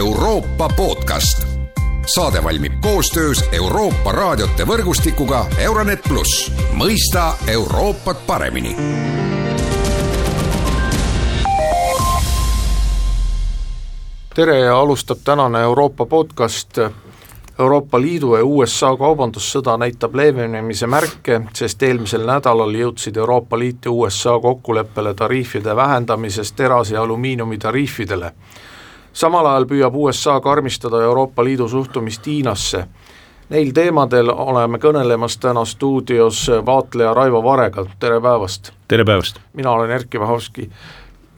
Euroopa podcast. saade valmib koostöös Euroopa raadiote võrgustikuga Euronet pluss, mõista Euroopat paremini tere ja alustab tänane Euroopa podcast. Euroopa Liidu ja USA kaubandussõda näitab leevenemise märke, sest eelmisel nädalal jõudsid Euroopa Liit ja USA kokkuleppele tariifide vähendamises terase ja alumiiniumi tariifidele. Samal ajal püüab USA karmistada Euroopa Liidu suhtumist Hiinasse. Neil teemadel oleme kõnelemas täna stuudios vaatleja Raivo Varega, tere päevast! tere päevast! mina olen Erkki Vahovski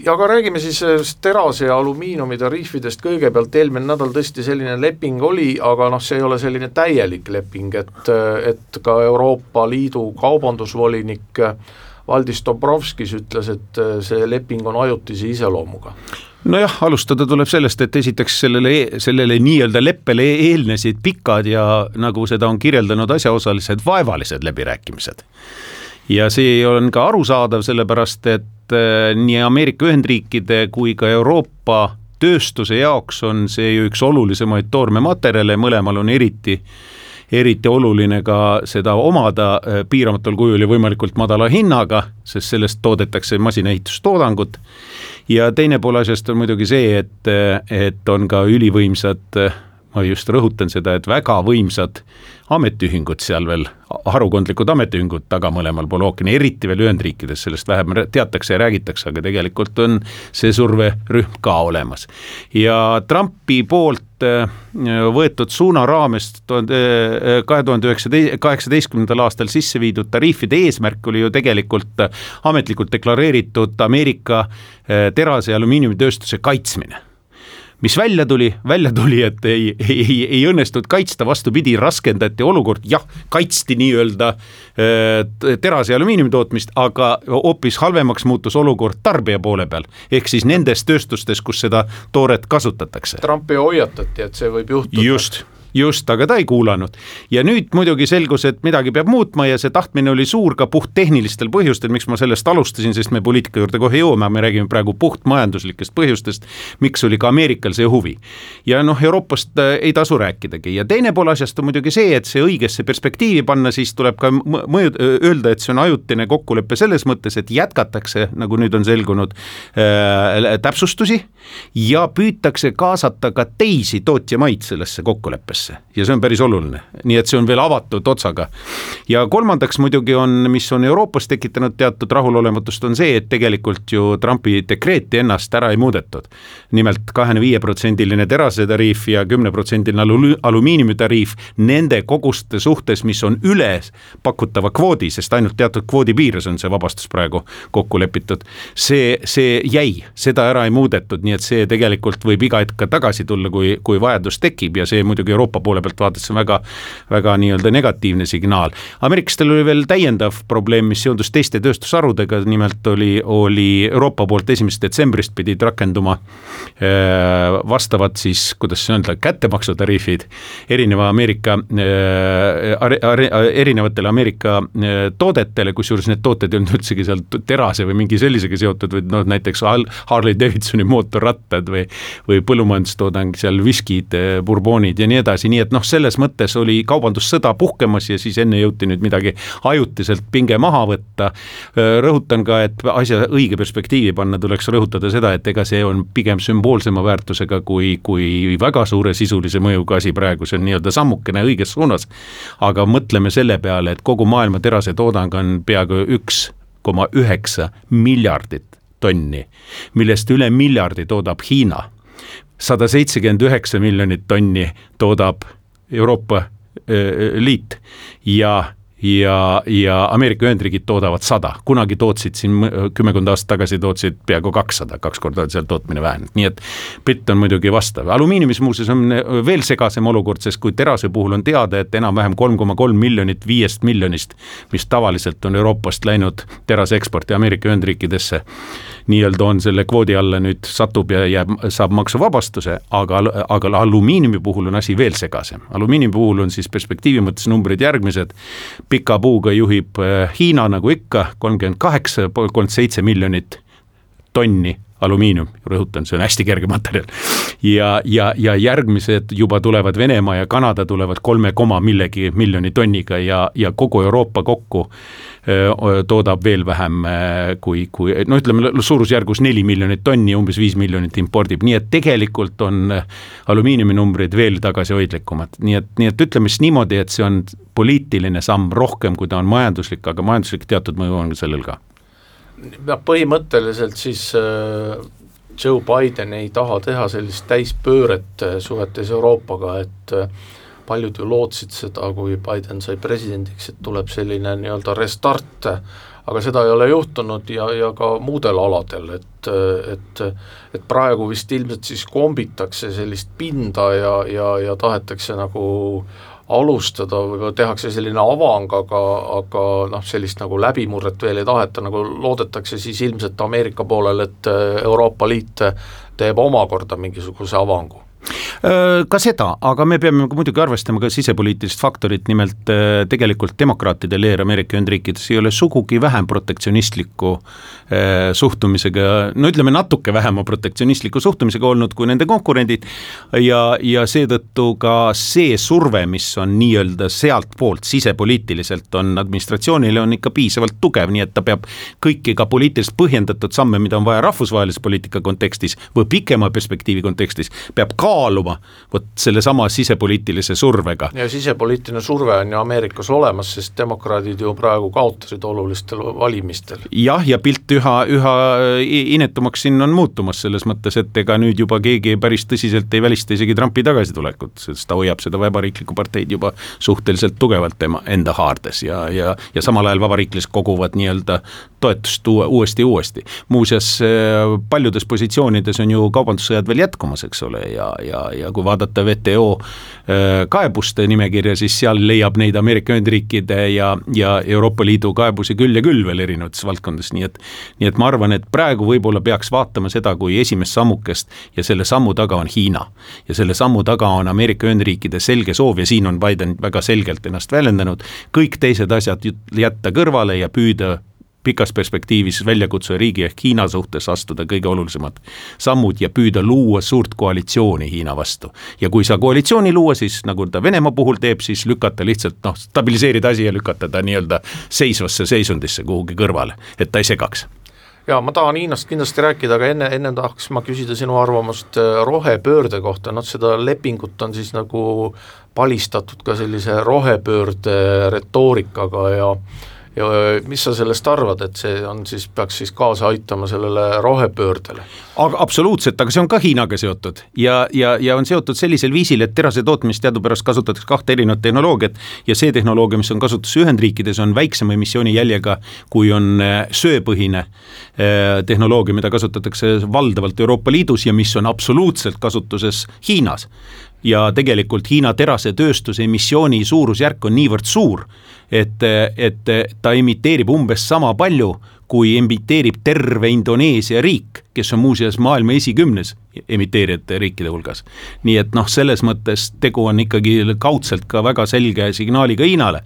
ja aga räägime siis terase ja alumiiniumi tariifidest kõigepealt, eelmine nädal tõesti selline leping oli, aga noh, see ei ole selline täielik leping, et, et ka Euroopa Liidu kaubandusvolinik Valdis Dombrovskis ütles, et see leping on ajutise iseloomuga nojah, alustada tuleb sellest, et esiteks sellele, sellele nii-öelda leppele eelnesid pikad ja nagu seda on kirjeldanud asjaosalised, vaevalised läbirääkimised. ja see on ka arusaadav, sellepärast et äh, nii Ameerika Ühendriikide kui ka Euroopa tööstuse jaoks on see ju üks olulisemaid toormematerjale, mõlemal on eriti eriti oluline ka seda omada äh, piiramatul kujul ja võimalikult madala hinnaga, sest sellest toodetakse masinaehitustoodangut. ja teine pool asjast on muidugi see, et, et on ka ülivõimsad, ma just rõhutan seda, et väga võimsad ametiühingud seal veel, harukondlikud ametiühingud taga mõlemal pool ookeani, eriti veel Ühendriikides, sellest vähem teatakse ja räägitakse, aga tegelikult on see surverühm ka olemas. ja Trumpi poolt äh, võetud suuna raames äh, kahe tuhande üheksateist, kaheksateistkümnendal aastal sisse viidud tariifide eesmärk oli ju tegelikult ametlikult deklareeritud Ameerika äh, terase- ja alumiiniumitööstuse kaitsmine mis välja tuli, välja tuli, et ei, ei, ei õnnestunud kaitsta, vastupidi, raskendati olukord, jah, kaitsti nii-öelda äh, terase ja alumiiniumi tootmist, aga hoopis halvemaks muutus olukord tarbija poole peal. ehk siis nendes tööstustes, kus seda tooret kasutatakse. Trumpi hoiatati, et see võib juhtuda. just just, aga ta ei kuulanud. ja nüüd muidugi selgus, et midagi peab muutma ja see tahtmine oli suur ka puhttehnilistel põhjustel, miks ma sellest alustasin, sest me poliitika juurde kohe jõuame, me räägime praegu puhtmajanduslikest põhjustest, miks oli ka Ameerikal see huvi. ja noh, Euroopast äh, ei tasu rääkidagi ja teine pool asjast on muidugi see, et see õigesse perspektiivi panna, siis tuleb ka mõju, öelda, et see on ajutine kokkulepe selles mõttes, et jätkatakse, nagu nüüd on selgunud äh,, täpsustusi ja püütakse kaasata ka teisi tootjamaid sellesse kokkuleppesse Euroopasse ja see on päris oluline, nii et see on veel avatud otsaga. ja kolmandaks muidugi on, mis on Euroopas tekitanud teatud rahulolematust, on see, et tegelikult ju Trumpi dekreeti ennast ära ei muudetud. nimelt kahekümne viie protsendiline terasetariif ja kümneprotsendiline alu-, alumiiniumitariif nende koguste suhtes, mis on üle pakutava kvoodi, sest ainult teatud kvoodi piires on see vabastus praegu kokku lepitud. see, see jäi, seda ära ei muudetud, nii et see tegelikult võib iga hetk ka tagasi tulla, kui, kui vajadus tekib ja see muidugi Euroopa Euroopa poole pealt vaadates on väga, väga nii-öelda negatiivne signaal. ameeriklastel oli veel täiendav probleem, mis seondus teiste tööstusharudega, nimelt oli, oli Euroopa poolt esimesest detsembrist pidid rakenduma äh, vastavad siis, kuidas öelda, kättemaksutariifid erineva Ameerika, äh, erinevatele Ameerika äh, toodetele, kusjuures need tooted ei olnud üldsegi seal terase või mingi sellisega seotud, vaid noh, näiteks Harley Davidsoni mootorrattad või, või põllumajandustoodang, seal viskid, burboonid ja nii edasi edasi, nii et noh, selles mõttes oli kaubandussõda puhkemas ja siis enne jõuti nüüd midagi ajutiselt pinge maha võtta. rõhutan ka, et asja õige perspektiivi panna, tuleks rõhutada seda, et ega see on pigem sümboolsema väärtusega kui, kui väga suure sisulise mõjuga asi praegu, see on nii-öelda sammukene õiges suunas. aga mõtleme selle peale, et kogu maailma terasetoodang on peaaegu üks koma üheksa miljardit tonni, millest üle miljardi toodab Hiina sada seitsekümmend üheksa miljonit tonni toodab Euroopa Liit. Ja ja, ja Ameerika Ühendriigid toodavad sada, kunagi tootsid siin kümmekond aastat tagasi tootsid peaaegu kakssada, kaks korda on seal tootmine vähenenud, nii et pilt on muidugi vastav. alumiiniumis muuseas on veel segasem olukord, sest kui terase puhul on teada, et enam-vähem kolm koma kolm miljonit viiest miljonist, mis tavaliselt on Euroopast läinud terase eksporti Ameerika Ühendriikidesse, nii-öelda on selle kvoodi alla nüüd satub ja jääb, saab maksuvabastuse, aga, aga alumiiniumi puhul on asi veel segasem. alumiiniumi puhul on siis perspektiivi mõttes numbrid järgmised pika puuga juhib äh, Hiina nagu ikka, kolmkümmend kaheksa, kolmkümmend seitse miljonit tonni alumiinium, rõhutan, see on hästi kerge materjal. ja, ja, ja järgmised juba tulevad Venemaa ja Kanada tulevad kolme koma millegi miljoni tonniga ja, ja kogu Euroopa kokku toodab veel vähem kui, kui no ütleme suurusjärgus neli miljonit tonni, umbes viis miljonit impordib, nii et tegelikult on alumiiniumi numbrid veel tagasihoidlikumad, nii et, nii et ütleme siis niimoodi, et see on poliitiline samm rohkem, kui ta on majanduslik, aga majanduslik teatud mõju on sellel ka noh, põhimõtteliselt siis äh, Joe Biden ei taha teha sellist täispööret äh, suhetes Euroopaga, et äh, paljud ju lootsid seda, kui Biden sai presidendiks, et tuleb selline nii-öelda restart, aga seda ei ole juhtunud ja, ja ka muudel aladel, et, et et praegu vist ilmselt siis kombitakse sellist pinda ja, ja, ja tahetakse nagu alustada tehakse selline avang, aga, aga noh, sellist nagu läbimurret veel ei taheta, nagu loodetakse siis ilmselt Ameerika poolel, et Euroopa Liit teeb omakorda mingisuguse avangu ka seda, aga me peame muidugi arvestama ka sisepoliitilist faktorit, nimelt tegelikult demokraatide leer Ameerika Ühendriikides ei ole sugugi vähem protektsionistliku suhtumisega, no ütleme natuke vähema protektsionistliku suhtumisega olnud kui nende konkurendid ja, ja seetõttu ka see surve, mis on nii-öelda sealtpoolt sisepoliitiliselt, on administratsioonile on ikka piisavalt tugev, nii et ta peab kõiki ka poliitiliselt põhjendatud samme, mida on vaja rahvusvahelise poliitika kontekstis või pikema perspektiivi kontekstis, peab kaaluma hakkama vot sellesama sisepoliitilise survega. ja sisepoliitiline surve on ju Ameerikas olemas, sest demokraadid ju praegu kaotasid olulistel valimistel. jah, ja pilt üha, üha inetumaks siin on muutumas selles mõttes, et ega nüüd juba keegi päris tõsiselt ei välista isegi Trumpi tagasitulekut, sest ta hoiab seda vabariiklikku parteid juba suhteliselt tugevalt tema enda haardes ja, ja, ja samal ajal vabariiklased koguvad nii-öelda toetust uue, uuesti uuesti. muuseas, paljudes positsioonides on ju kaubandussõjad veel jätkumas, eks ole, ja, ja, ja kui vaadata WTO äh, kaebuste nimekirja, siis seal leiab neid Ameerika Ühendriikide ja, ja Euroopa Liidu kaebusi küll ja küll veel erinevates valdkondades, nii et nii et ma arvan, et praegu võib-olla peaks vaatama seda kui esimest sammukest ja selle sammu taga on Hiina. ja selle sammu taga on Ameerika Ühendriikide selge soov ja siin on Biden väga selgelt ennast väljendanud, kõik teised asjad jätta kõrvale ja püüda pikas perspektiivis väljakutse riigi ehk Hiina suhtes astuda kõige olulisemad sammud ja püüda luua suurt koalitsiooni Hiina vastu. ja kui sa koalitsiooni luua, siis nagu ta Venemaa puhul teeb, siis lükata lihtsalt noh, stabiliseerida asi ja lükata ta nii-öelda seisvasse seisundisse kuhugi kõrvale, et ta ei segaks jaa, ma tahan Hiinast kindlasti rääkida, aga enne, enne tahaks ma küsida sinu arvamust äh, rohepöörde kohta, noh seda lepingut on siis nagu palistatud ka sellise rohepöörde retoorikaga ja ja mis sa sellest arvad, et see on siis, peaks siis kaasa aitama sellele rohepöördele? aga absoluutselt, aga see on ka Hiinaga seotud ja, ja, ja on seotud sellisel viisil, et terase tootmist teadupärast kasutatakse kahte erinevat tehnoloogiat ja see tehnoloogia, mis on kasutuses Ühendriikides, on väiksema emissioonijäljega, kui on äh, söepõhine äh, tehnoloogia, mida kasutatakse valdavalt Euroopa Liidus ja mis on absoluutselt kasutuses Hiinas ja tegelikult Hiina terasetööstuse emissiooni suurusjärk on niivõrd suur, et, et ta emiteerib umbes sama palju, kui emiteerib terve Indoneesia riik, kes on muuseas maailma esikümnes emiteerijate riikide hulgas. nii et noh, selles mõttes tegu on ikkagi kaudselt ka väga selge signaaliga Hiinale.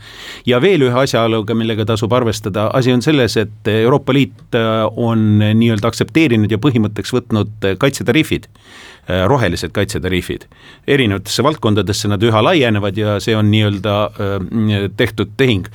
ja veel ühe asjaoluga, millega tasub arvestada, asi on selles, et Euroopa Liit on nii-öelda aktsepteerinud ja põhimõtteks võtnud kaitsetariifid Äh, rohelised kaitsetariifid. erinevatesse valdkondadesse nad üha laienevad ja see on nii-öelda äh, tehtud tehing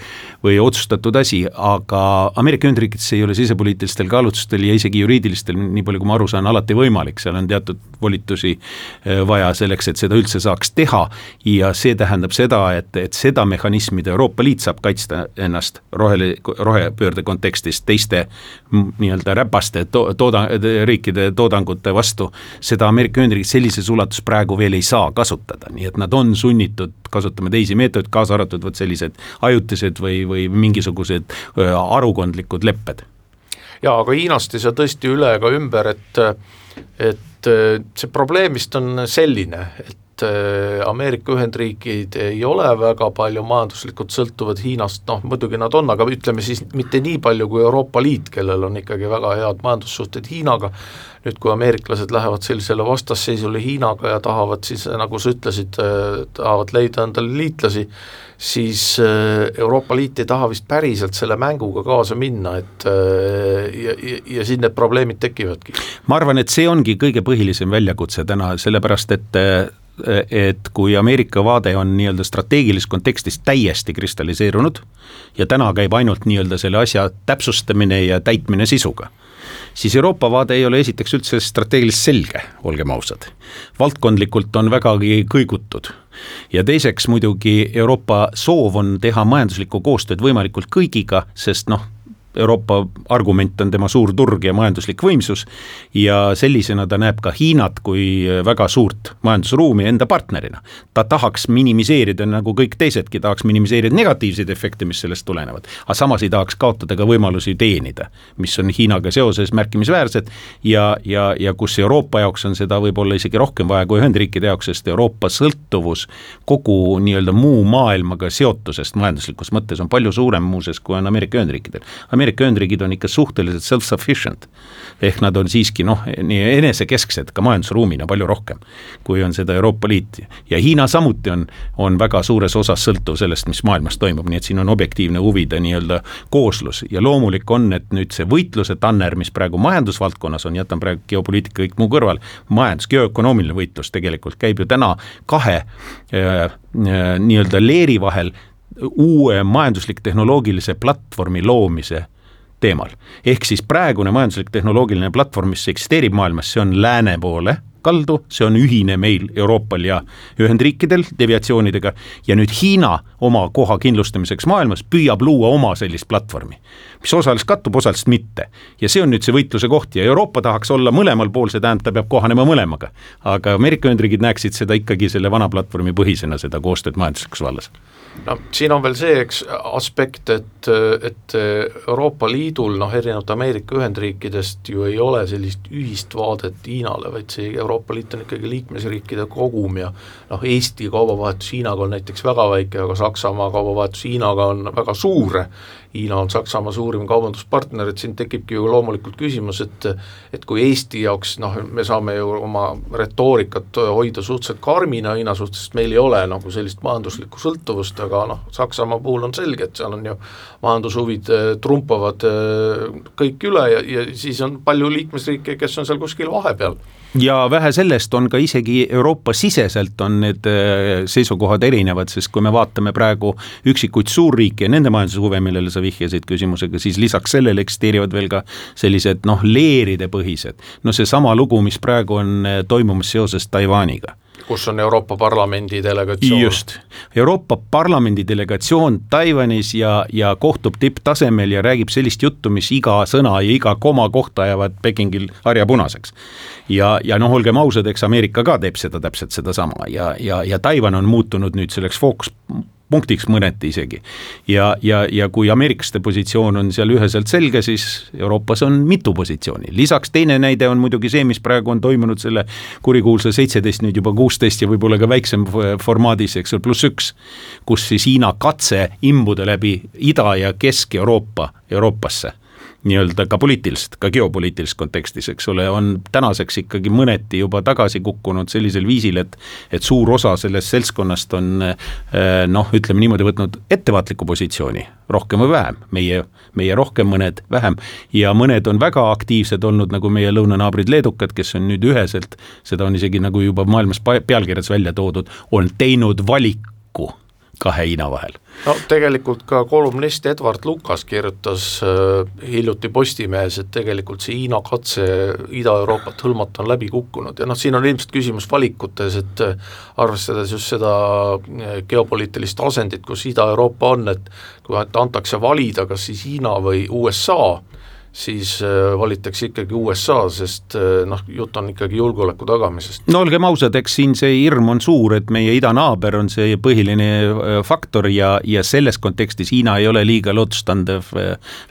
või otsustatud asi, aga Ameerika Ühendriikides ei ole sisepoliitilistel kaalutlustel ja isegi juriidilistel, nii palju kui ma aru saan, alati võimalik, seal on teatud volitusi äh, vaja selleks, et seda üldse saaks teha ja see tähendab seda, et, et seda mehhanismi, mida Euroopa Liit saab kaitsta ennast rohele, rohepöörde kontekstis teiste nii-öelda räpaste to-, tooda-, riikide toodangute vastu, seda Ameerika Ühendriigid sellises ulatuses praegu veel ei saa kasutada, nii et nad on sunnitud kasutama teisi meetodeid, kaasa arvatud vot sellised ajutised või, või mingisugused harukondlikud lepped. jaa, aga Hiinast ei saa tõesti üle ega ümber, et et see probleem vist on selline, et et äh, Ameerika Ühendriigid ei ole väga palju majanduslikult sõltuvad Hiinast, noh muidugi nad on, aga ütleme siis mitte nii palju kui Euroopa Liit, kellel on ikkagi väga head majandussuhted Hiinaga, nüüd kui ameeriklased lähevad sellisele vastasseisule Hiinaga ja tahavad siis, nagu sa ütlesid, äh, tahavad leida endale liitlasi, siis äh, Euroopa Liit ei taha vist päriselt selle mänguga kaasa minna, et ja, ja, ja siin need probleemid tekivadki. ma arvan, et see ongi kõige põhilisem väljakutse täna, sellepärast et et kui Ameerika vaade on nii-öelda strateegilises kontekstis täiesti kristalliseerunud ja täna käib ainult nii-öelda selle asja täpsustamine ja täitmine sisuga siis Euroopa vaade ei ole esiteks üldse strateegiliselt selge, olgem ausad. valdkondlikult on vägagi kõigutud ja teiseks muidugi Euroopa soov on teha majanduslikku koostööd võimalikult kõigiga, sest noh, Euroopa argument on tema suur turg ja majanduslik võimsus ja sellisena ta näeb ka Hiinat kui väga suurt majandusruumi enda partnerina. ta tahaks minimiseerida, nagu kõik teisedki, tahaks minimiseerida negatiivseid efekte, mis sellest tulenevad, aga samas ei tahaks kaotada ka võimalusi teenida, mis on Hiinaga seoses märkimisväärsed ja, ja, ja kus Euroopa jaoks on seda võib-olla isegi rohkem vaja kui Ühendriikide jaoks, sest Euroopa sõltuvus kogu nii-öelda muu maailmaga seotusest majanduslikus mõttes on palju suurem muuseas, kui on Ameerika Ühendriikidel Ameerika Ühendriigid on ikka suhteliselt self-sufficient. ehk nad on siiski noh, nii enesekesksed ka majandusruumina palju rohkem, kui on seda Euroopa Liit. ja Hiina samuti on, on väga suures osas sõltuv sellest, mis maailmas toimub, nii et siin on objektiivne huvide nii-öelda kooslus ja loomulik on, et nüüd see võitluse tanner, mis praegu majandusvaldkonnas on, jätan praegu geopoliitika kõik muu kõrval, majandus, geoökonoomiline võitlus tegelikult käib ju täna kahe äh, äh, nii-öelda leeri vahel uue majanduslik-tehnoloogilise platvormi loomise teemal. ehk siis praegune majanduslik-tehnoloogiline platvorm, mis eksisteerib maailmas, see on lääne poole kaldu, see on ühine meil Euroopal ja Ühendriikidel deviatsioonidega ja nüüd Hiina oma koha kindlustamiseks maailmas püüab luua oma sellist platvormi, mis osaliselt kattub, osaliselt mitte. ja see on nüüd see võitluse koht ja Euroopa tahaks olla mõlemal pool, see tähendab, ta peab kohanema mõlemaga. aga Ameerika Ühendriigid näeksid seda ikkagi selle vana platvormi põhisena, seda koostööd majanduslikus vallas no siin on veel see, eks, aspekt, et, et Euroopa Liidul noh, erinevalt Ameerika Ühendriikidest ju ei ole sellist ühist vaadet Hiinale, vaid see Euroopa Liit on ikkagi liikmesriikide kogum ja noh, Eesti kaubavahetus Hiinaga on näiteks väga väike, aga Saksamaa kaubavahetus Hiinaga on väga suur. Hiina on Saksamaa suurim kaubanduspartner, et siin tekibki ju loomulikult küsimus, et et kui Eesti jaoks noh, me saame ju oma retoorikat hoida suhteliselt karmina Hiina suhtes, sest meil ei ole nagu sellist majanduslikku sõltuvust, aga noh, Saksamaa puhul on selge, et seal on ju majandushuvid eh, trumpavad eh, kõik üle ja, ja siis on palju liikmesriike, kes on seal kuskil vahepeal. Ja vähe sellest, on ka isegi Euroopa-siseselt on need äh, seisukohad erinevad, sest kui me vaatame praegu üksikuid suurriike ja nende majandushuve, millele sa vihjasid küsimusega, siis lisaks sellele eksisteerivad veel ka sellised noh, leeride põhised. no seesama lugu, mis praegu on äh, toimumas seoses Taiwaniga kus on Euroopa Parlamendi delegatsioon. just, Euroopa Parlamendi delegatsioon Taiwanis ja, ja kohtub tipptasemel ja räägib sellist juttu, mis iga sõna ja iga koma kohta ajavad Pekingil harja punaseks. ja, ja noh, olgem ausad, eks Ameerika ka teeb seda täpselt sedasama ja, ja, ja Taiwan on muutunud nüüd selleks fookus punktiks mõneti isegi. ja, ja, ja kui ameeriklaste positsioon on seal üheselt selge, siis Euroopas on mitu positsiooni, lisaks teine näide on muidugi see, mis praegu on toimunud selle kurikuulsa seitseteist, nüüd juba kuusteist ja võib-olla ka väiksem formaadis, eks ole, pluss üks, kus siis Hiina katse imbuda läbi Ida- ja Kesk-Euroopa Euroopasse nii-öelda ka poliitiliselt, ka geopoliitilises kontekstis, eks ole, on tänaseks ikkagi mõneti juba tagasi kukkunud sellisel viisil, et et suur osa sellest seltskonnast on eh, noh, ütleme niimoodi, võtnud ettevaatliku positsiooni, rohkem või vähem, meie, meie rohkem, mõned vähem, ja mõned on väga aktiivsed olnud, nagu meie lõunanaabrid leedukad, kes on nüüd üheselt, seda on isegi nagu juba maailmas pealkirjades välja toodud, on teinud valiku kahe Hiina vahel. no tegelikult ka kolumnist Edward Lukas kirjutas äh, hiljuti Postimehes, et tegelikult see Hiina katse Ida-Euroopat hõlmata on läbi kukkunud ja noh, siin on ilmselt küsimus valikutes, et äh, arvestades just seda äh, geopoliitilist asendit, kus Ida-Euroopa on, et kui antakse valida, kas siis Hiina või USA, siis äh, valitakse ikkagi USA, sest äh, noh, jutt on ikkagi julgeoleku tagamisest. no olgem ausad, eks siin see hirm on suur, et meie idanaaber on see põhiline äh, faktor ja, ja selles kontekstis Hiina ei ole liiga lootustandev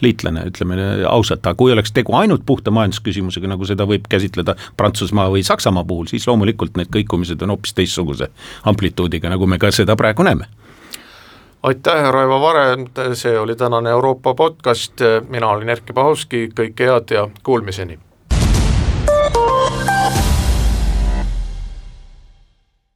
liitlane, ütleme ausalt, aga kui oleks tegu ainult puhta majandusküsimusega, nagu seda võib käsitleda Prantsusmaa või Saksamaa puhul, siis loomulikult need kõikumised on hoopis teistsuguse amplituudiga, nagu me ka seda praegu näeme aitäh, Raivo Vare, see oli tänane Euroopa podcast, mina olin Erkki Pahovski, kõike head ja kuulmiseni